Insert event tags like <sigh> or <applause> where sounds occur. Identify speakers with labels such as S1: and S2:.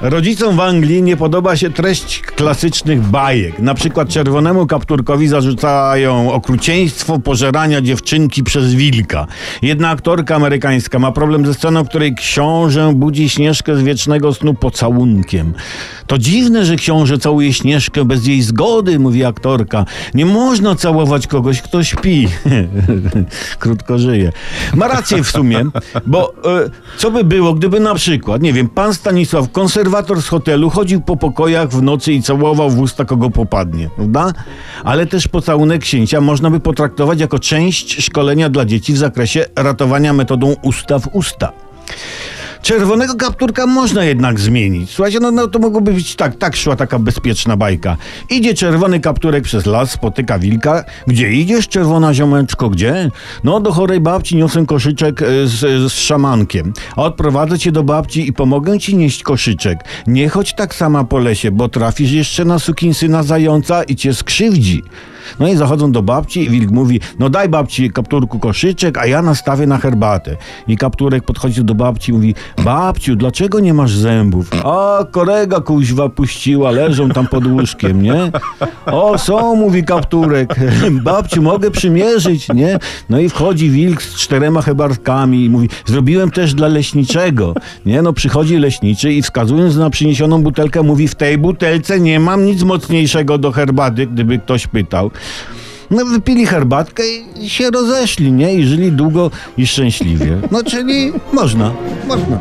S1: Rodzicom w Anglii nie podoba się treść klasycznych bajek. Na przykład czerwonemu kapturkowi zarzucają okrucieństwo pożerania dziewczynki przez wilka. Jedna aktorka amerykańska ma problem ze sceną, w której książę budzi Śnieżkę z wiecznego snu pocałunkiem. To dziwne, że książę całuje Śnieżkę bez jej zgody, mówi aktorka. Nie można całować kogoś, kto śpi. <laughs> Krótko żyje. Ma rację w sumie, bo e, co by było, gdyby na przykład, nie wiem, pan Stanisław, konserwator z hotelu, chodził po pokojach w nocy i całował w usta kogo popadnie, prawda? Ale też pocałunek księcia można by potraktować jako część szkolenia dla dzieci w zakresie ratowania metodą usta w usta. Czerwonego kapturka można jednak zmienić. Słuchajcie, no, no to mogłoby być tak, tak szła taka bezpieczna bajka. Idzie czerwony kapturek przez las, spotyka wilka. Gdzie idziesz, czerwona ziomeczko, gdzie? No, do chorej babci niosę koszyczek e, z, z szamankiem. Odprowadzę cię do babci i pomogę ci nieść koszyczek. Nie chodź tak sama po lesie, bo trafisz jeszcze na sukinsyna zająca i cię skrzywdzi. No i zachodzą do babci i wilk mówi, no daj babci kapturku koszyczek, a ja nastawię na herbatę. I kapturek podchodzi do babci i mówi, babciu, dlaczego nie masz zębów? A, korega kuźwa puściła, leżą tam pod łóżkiem, nie? O, są, mówi kapturek, <laughs> babciu, mogę przymierzyć, nie? No i wchodzi wilk z czterema herbatkami i mówi, zrobiłem też dla leśniczego, nie? No przychodzi leśniczy i wskazując na przyniesioną butelkę mówi, w tej butelce nie mam nic mocniejszego do herbaty, gdyby ktoś pytał. No wypili herbatkę i się rozeszli, nie? I żyli długo i szczęśliwie. No czyli można, można.